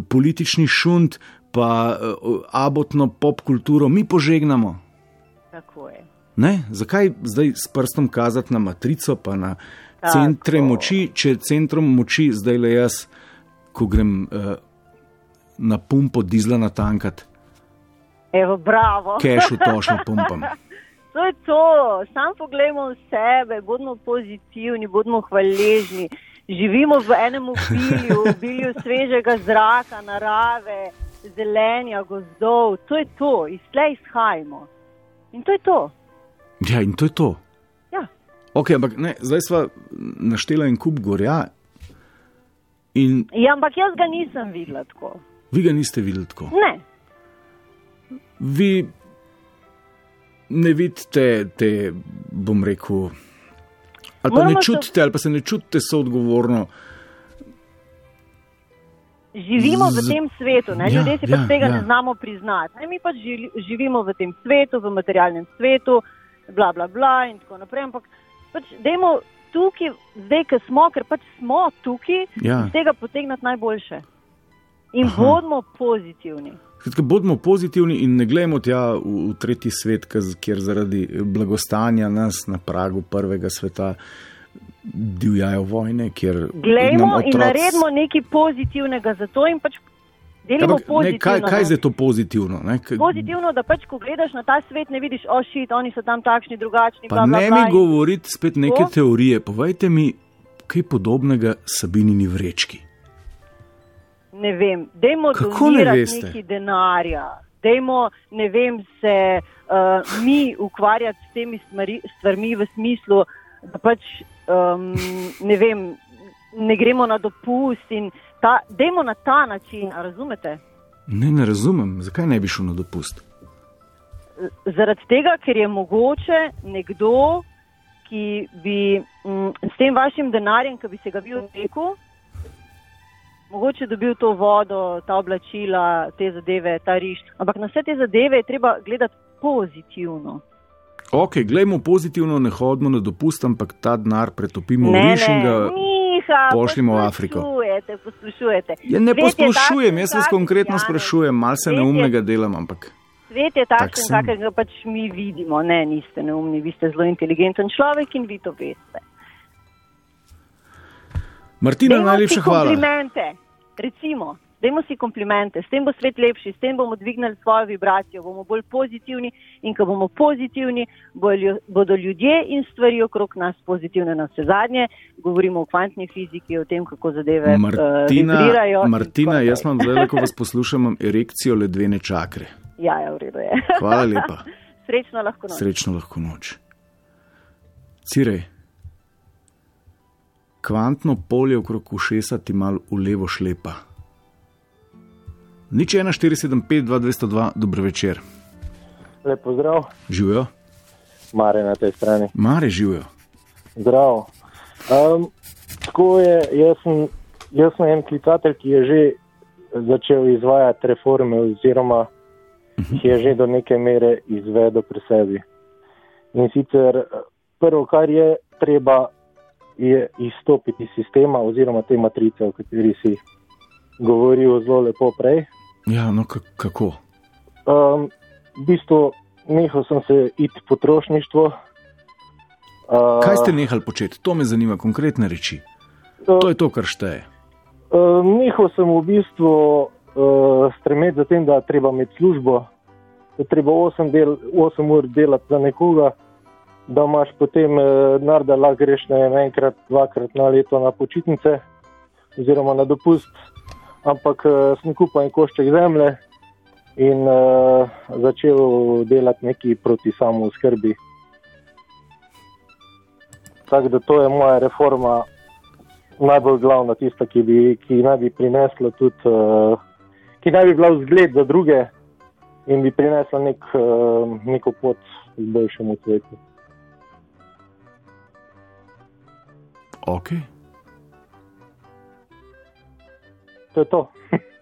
politični šund, pa eh, abotno pop kulturo mi požegnamo. Tako je. Ne? Zakaj zdaj s prstom kazati na matrico, pa na centre Tako. moči, če centrom moči zdaj le jaz, ko grem uh, na pumpo dizla natankat, Evo, bravo. keš v tošno (laughs) pumpam. To je to, sam pogledamo v sebe, bodimo pozitivni, bodimo hvaležni. Živimo v enem obilju, obilju svežega zraka, narave, zelenja, gozdov. To je to, iz tle izhajamo. In to je to. Ja, in to je to. Ja. Ok, ampak ne, zdaj smo naštela en kup gorja, in Ja, ampak jaz ga nisem videla tako. vi ga niste videli tako. Ne, Vi ne vidite te, bom rekel, ali pa Moramo ne se- čutite, ali pa se ne čutite soodgovorno. živimo v tem svetu, ne? Ja, ljudje si ja, pač tega ja. ne znamo priznati. Ne? Mi pač živimo v tem svetu, v materialnem svetu, bla, bla, bla in tako naprej. Ampak pač dajmo tukaj, zdaj, ki smo, ker pač smo tukaj, Ja. iz tega potegnati najboljše. In Aha. bodimo pozitivni. Skratka, bodimo pozitivni in ne gledamo tja v, v tretji svet, kjer zaradi blagostanja nas na pragu prvega sveta divjajo vojne. kjer Glejmo in otroci- naredimo nekaj pozitivnega za to in pač delimo Ampak, ne, pozitivno. kaj, kaj ne. je to pozitivno? Ne? K- Pozitivno, da pač, ko gledaš na ta svet, ne vidiš, ošit, oni so tam takšni, drugačni. Pa bla, bla, ne bla, mi govoriti spet neke To? teorije. Povejte mi, kaj podobnega Sabinini vrečki. Ne vem, dajmo ne donirati neki denarja, dajmo, ne vem, se uh, mi ukvarjati s temi stvari, stvarmi v smislu, da pač, um, ne vem, ne gremo na dopust in ta, dajmo na ta način, razumete? Ne, ne razumem, zakaj ne bi šel na dopust. Zaradi tega, ker je mogoče nekdo, ki bi m, s tem vašim denarjem, ki bi se ga vi odrekel, mogoče dobil to vodo, ta oblačila, te zadeve, ta riž. Ampak na vse te zadeve je treba gledati pozitivno. Ok, gledajmo pozitivno, ne hodimo na dopust, ampak ta denar pretopimo v Ne, riž in ga. Miha, pošljimo v Afriko. Poslušujete, poslušujete. Ja, ne takšen, jaz vas konkretno Janez. sprašujem, malo se neumnega delam, ampak. Svet je Tak takšen, sem. kakega pač mi vidimo. Ne, niste neumni, vi ste zelo inteligenten človek in vi to veste. Martina, najlepša hvala. komplimente, recimo, dajmo si komplimente, s tem bo svet lepši, s tem bomo dvignili svojo vibracijo, bomo bolj pozitivni in ko bomo pozitivni, bodo ljudje in stvari okrog nas pozitivne na vse zadnje. Govorimo o kvantni fiziki, o tem, kako zadeve eh, Martina, vibrirajo. in Martina jaz imam zdaj, ko vas poslušam, imam erekcijo ledvene čakre. Ja, ja, v redu je. Hvala lepa. (laughs) Srečno lahko noč. Srečno lahko noč. Cirej, kvantno polje okrog ušesa ti mal v levo šlepa. Nič 1, 475, 2202, dobro večer. Lep pozdrav, Živijo, Mare na tej strani. mare živijo. Zdrav. Um, tako je, jaz sem, jaz sem en klicatelj, ki je že začel izvajati reforme, oziroma jih je že do neke mere izvedel pri sebi. In sicer prvo, kar je treba, je izstopiti iz sistema oziroma te matrice, o kateri si govoril zelo lepo prej. Ja, no ka- kako? Um, v bistvu nehal sem se iti potrošništvo. Uh, Kaj ste nehali početi? To me zanima, konkretne reči. To je to, kar šteje. Uh, nehal sem v bistvu uh, stremeti za tem, da treba imeti službo, da treba 8, del, 8 ur delati za nekoga, da imaš potem uh, denar, da lahko greš ne vem, enkrat, dvakrat na leto na počitnice oziroma na dopust. Ampak uh, sem kupil en košček zemlje in uh, začel delati nekaj proti samo skrbi. Tako da to je moja reforma, najbolj glavna, tista, ki, bi, ki naj bi prinesla tudi, uh, ki naj bi bila vzgled za druge in bi prinesla nek, uh, neko pot k boljšemu svetu. Ok. To je to. (laughs)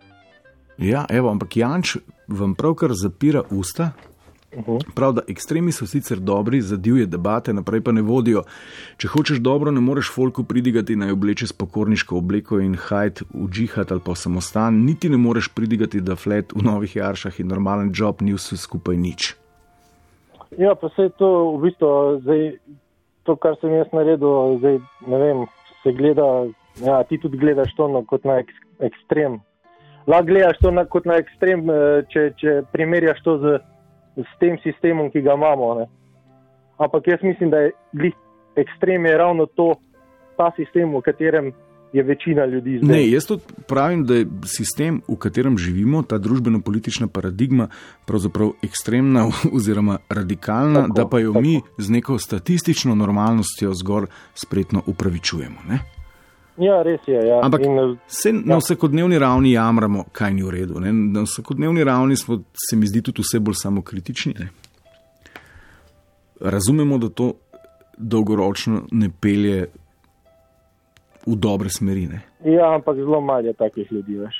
Ja, evo, ampak Janč vam pravkar zapira usta. Prav, da ekstremi so sicer dobri, za divje debate, naprej pa ne vodijo. Če hočeš dobro, ne moreš folku pridigati naj obleče s pokorniško obleko in hajt v džihad ali pa samostan, niti ne moreš pridigati, da flet v novih jaršah in normalen job ni vse skupaj nič. Ja, pa se to v bistvu, zdaj, to, kar sem jaz naredil, zdaj, ne vem, se gleda, ja, ti tudi gledaš to no, kot na ekstrem. Lahko gledaš to na, kot na ekstrem, eh, če, če primerjaš to z, s tem sistemom, ki ga imamo. Ne. Ampak jaz mislim, da je ekstrem je ravno to, ta sistem, v katerem je večina ljudi zdaj. Ne, jaz tudi pravim, da je sistem, v katerem živimo, ta družbeno-politična paradigma, pravzaprav ekstremna (laughs) oziroma radikalna, Tako, da pa jo tako. mi z neko statistično normalnostjo zgolj spretno upravičujemo. Ne? Ja, res je. Ja. Ampak In, eh, se na vsakodnevni ravni jamramo, kaj ni v redu. Ne? Na vsakodnevni ravni smo, se mi zdi, tudi vse bolj samokritični. Ne? Razumemo, da to dolgoročno ne pelje v dobre smeri. Ne? ja, ampak zelo malo je takih ljudi, veš.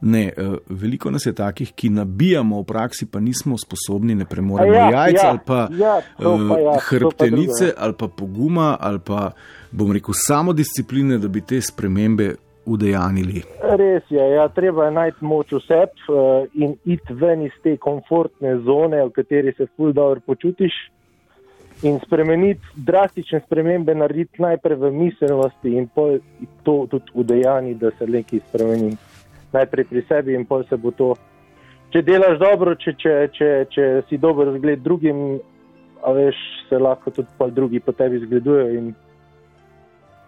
Ne, uh, veliko nas je takih, ki nabijamo v praksi, pa nismo sposobni, ne premoremo Ja, jajc ja, ali pa, ja, to pa ja, uh, pa hrbtenice drugo, ja. ali pa poguma ali pa, bom rekel, samodiscipline, da bi te spremembe udejanili. Res je, ja, treba je najti moč v sebi uh, in iti ven iz te komfortne zone, v kateri se ful dobro počutiš. In spremeniti, drastične spremembe narediti najprej v miselnosti in to tudi v dejanji, da se nekaj spremeni. Najprej pri sebi in pol se bo to. Če delaš dobro, če, če, če, če si dober zgled drugim, a veš, se lahko tudi drugi po tebi zgledujejo in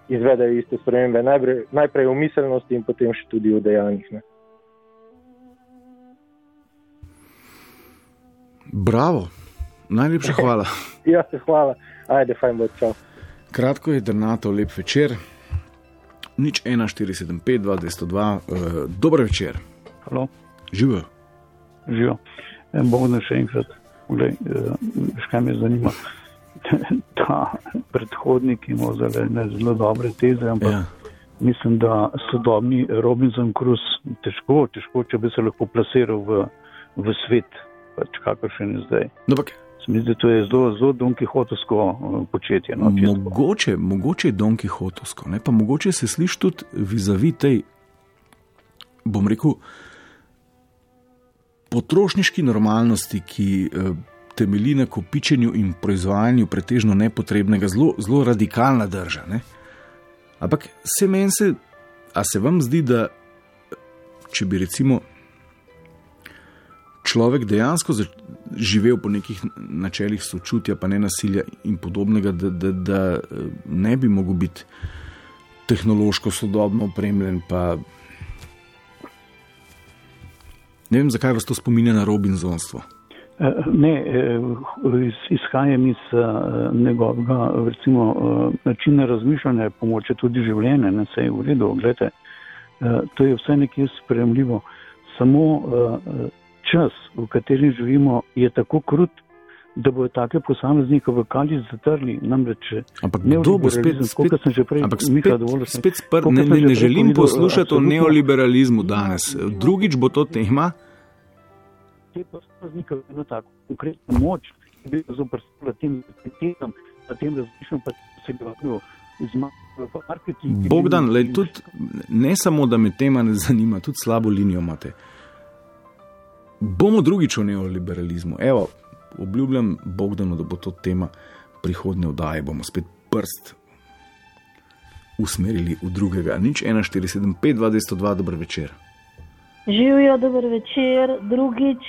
izvedejo iste spremembe. Najprej, najprej v miselnosti in potem še tudi v dejanjih. Ne. Bravo, najlepša hvala. (laughs) Ja, hvala. Ajde, fajn bo, čau. Kratko je drnato, lep večer. Nič 1475, 202, uh, dober večer. Halo, Živijo. živijo. En bog da še enkrat, Glej, eh, veš, kaj me zanima. (laughs) Ta predhodnik ima zelo, ne, zelo dobre teze, ampak Ja. mislim, da sodobni Robinson Crusoe težko, težko, če bi se lahko plasiral v, v svet, pač kakršen je zdaj. No, ampak Se mi zdi, da to je zelo, zelo Don Quixotovsko eh, početje. No. Mogoče, mogoče je Don Quixotovsko, ne? pa mogoče se sliši tudi vizavi tej, bom rekel, potrošniški normalnosti, ki eh, temelji na kopičenju in proizvajanju pretežno nepotrebnega, zelo, zelo radikalna drža. Ne? Ampak se meni se, a se vam zdi, da če bi recimo človek dejansko živel po nekih načelih sočutja, pa ne nasilja in podobnega, da, da, da ne bi mogel biti tehnološko sodobno opremljen. Pa... Ne vem, zakaj vas to spominja na Robinsonstvo. Eh, Ne, eh, iz- izhajam iz eh, njegovega recimo, načina razmišljanja, pomoče tudi življenje, ne vse je v redu. Glede, to je vse nekje spremljivo. Samo čas, v katerem živimo, je tako krut, da bodo take posameznike v kali zatrli. Namreč, Ampak kdo bo spet, spet, sem že prej ampak spet, dovolil, sem- spet spr, ne, ne, ne želim poslušati o neoliberalizmu danes. Drugič bo to tema. Te posameznike eno tako konkretno moč, ki bi jo zoprstavila tem identitetam, na tem različnem pa se ga lahko marketing. Bogdan, lej, tudi, ne samo, da me tema ne zanima, tudi slabo linijo imate. Bomo drugič o neoliberalizmu. Evo, obljubljam Bogdanu, da bo to tema prihodne oddaje. Bomo spet prst usmerili v drugega. Nič 1475, 202, dober večer. Živijo, dober večer, drugič.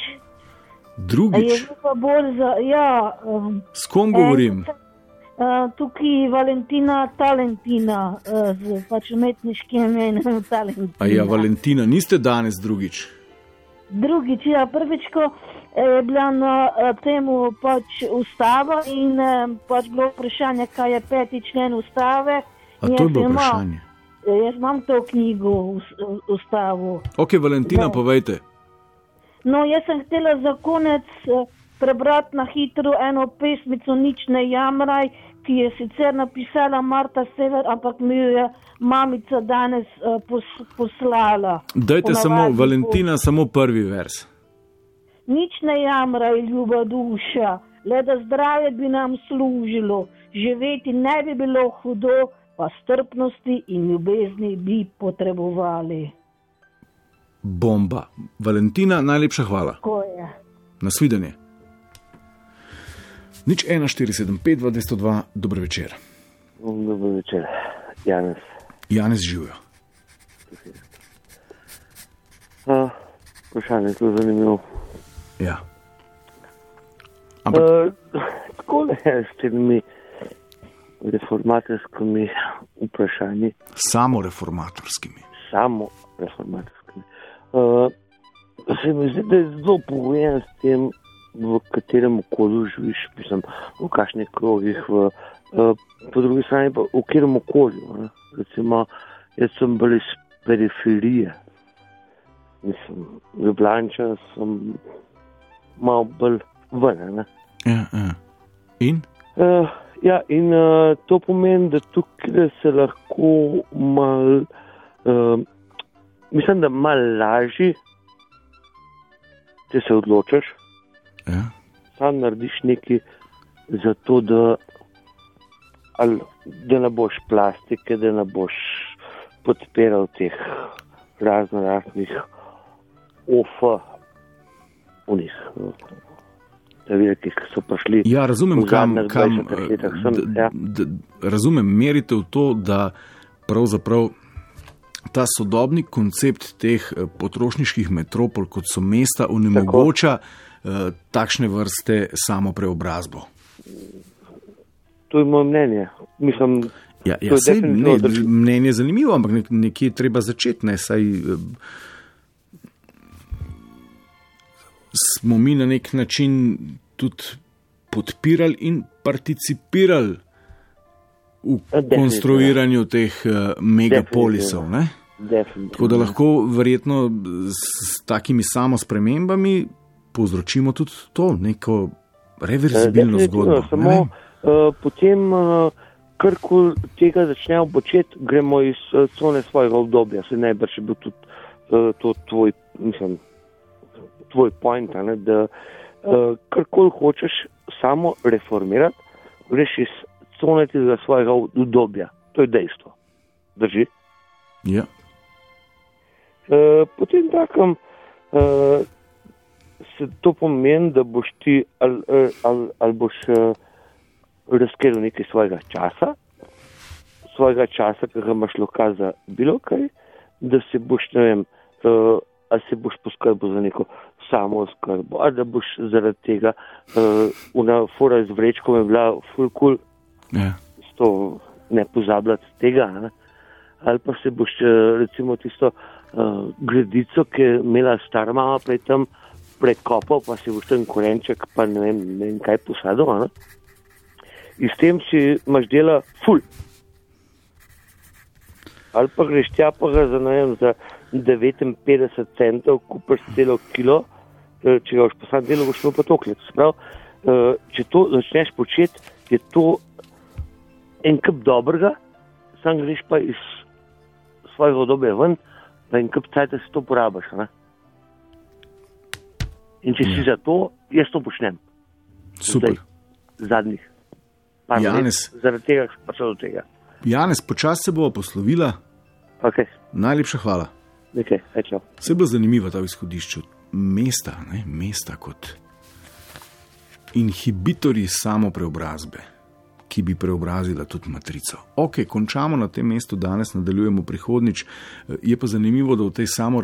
Drugič, Je za. Ja, um, s kom govorim? Uh, tukaj Valentina Talentina, uh, z pač umetniškim imenom Talentina. A ja, Valentina, niste danes drugič. Drugič, ja, prvič, ko je bila na eh, temu pač ustava in pač bilo vprašanje, kaj je peti člen ustave. A to je bilo vprašanje. Eh, Jaz imam to knjigo, us- ustavo. Ok, Valentina, Ja. povejte. No, jaz sem htela za konec eh, prebrati na hitro eno pesmico Nič ne jamraj, ki je sicer napisala Marta Sever, ampak mi jo je mamica danes uh, pos, poslala. Dajte samo, Ponavadi Valentina, samo prvi vers. Nič ne jamraj, ljuba duša, le da zdravje bi nam služilo, živeti ne bi bilo hudo, pa strpnosti in ljubezni bi potrebovali. Bomba. Valentina, najlepša hvala. Ko je. Nasvidenje. Nič 1475, 202, dober večer. Dobro večer, Janes. Janez živijo. Uh, vprašanje je zelo zanimivo. Ja. Ampak Uh, tako je s temi reformatorskimi vprašanji, samo reformatorskimi. samo reformatorskimi. Uh, se mi zdi, da je zelo pogojen s tem, v katerem okolju živiš, mislim, v kakšnih krogih, v, uh, po drugi strani pa v katerem okolju. Ne? Recimo, jaz sem bolj iz periferije. Mislim, Ljubljana sem malo bolj ven. Ne? Ja, ja. In? Uh, ja, in uh, to pomeni, da tukaj se lahko mal uh, mislim, da malo lažje, če se odločiš. Ja. Sam narediš nekaj za to, da, ali, da ne boš plastike, da ne boš podpiral teh razno raznih OF, unih. Te velike, ki so prišli. Ja, razumem, kam, kam 20 letih. Sem, d- ja. d- razumem, merite v to, da pravzaprav ta sodobni koncept teh eh, potrošniških metropol, kot so mesta, onemogoča eh, takšne vrste samo preobrazbo. To je moje mnenje. Mislim, Ja, ja sej, ne, mnenje je zanimivo, ampak nek, nekje je treba začeti. Ne, saj, smo mi na nek način tudi podpirali in participirali v definitivno. konstruiranju teh uh, megapolisov. Ne? Tako da lahko verjetno s, takimi samo spremembami povzročimo tudi to, neko reverzibilno Eh, zgodbo. definitivno, ne Samo uh, potem, uh, kar koli tega začnemo početi, gremo iz uh, cone svojega obdobja. Se najbrž je bil tudi uh, to tvoj, mislim, tvoj point, ne, da uh, kar koli hočeš samo reformirati, greš iz cone tega svojega obdobja. To je dejstvo. Drži? Ja. Uh, potem takem uh, se to pomeni, da boš ti ali al, al, boš uh, razkril nekaj svojega časa, svojega časa, ki ga imaš lokal za bilo kaj, da se boš, ne vem, uh, ali se boš poskrbel za neko samo oskrbo, ali da boš zaradi tega, uh, una fora z vrečkom je bila full cool, Ja. to ne pozabljati tega. Ne? Ali pa se boš eh, recimo tisto uh, gredico, ki je imela star mama prej tam prekopal, pa si boš ten korenček, pa ne vem, ne vem kaj posadil. Ne? In s tem si imaš dela ful. Ali pa greš tja, pa ga za, vem, za 59 centov kupiš celo kilo, eh, če ga boš posad delo, boš imel pa toklet. Sprav, uh, če to začneš početi, je to en kup dobrega, sam greš pa iz svojega obdobja ven, pa en kup cajt, da si to porabiš. Ne? In če si Ja. za to, jaz to počnem. Super. Zdaj, zadnjih. par let, Janez. Zaradi tega prišel do tega. Janez, počasi se bo poslovila. Okay. Najlepša hvala. Nekaj, okay. Vse je bilo zanimivo ta izhodišče. Mesta, ne? mesta kot inhibitorji samo preobrazbe, ki bi preobrazila tudi matrico. Ok, končamo na tem mestu, danes nadaljujemo prihodnič. Eh, Je pa zanimivo, da v tej samo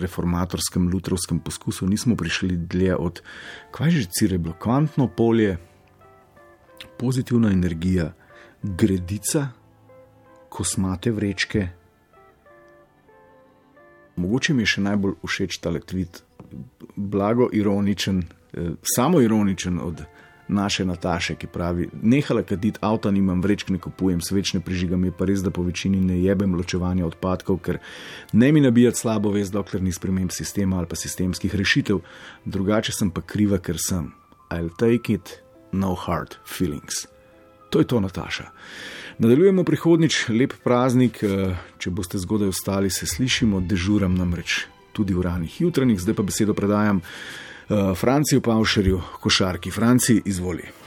reformatorskem, lutrovskem poskusu nismo prišli dlje od, kaj že cire bilo, kvantno polje, pozitivna energija, gredica, kosmate vrečke. Mogoče mi je še najbolj všeč ta tweet, blago ironičen, eh, samo ironičen od naše Nataše, ki pravi: Nehala kaditi avto, nimam vrečk, ne kupujem svečne prižigam, je pa res, da po večini ne jebem ločevanja odpadkov, ker ne mi nabijati slabo vest, dokler ni sprememb sistema ali pa sistemskih rešitev, drugače sem pa kriva, ker sem. I'll take it, no hard feelings. To je to, Nataša. Nadaljujemo prihodnič, lep praznik, eh, če boste zgodaj ostali, se slišimo, dežuram namreč tudi v ranih jutranjih, zdaj pa besedo predajam uh, Franciju Pavšerju, košarki. Franci, izvoli.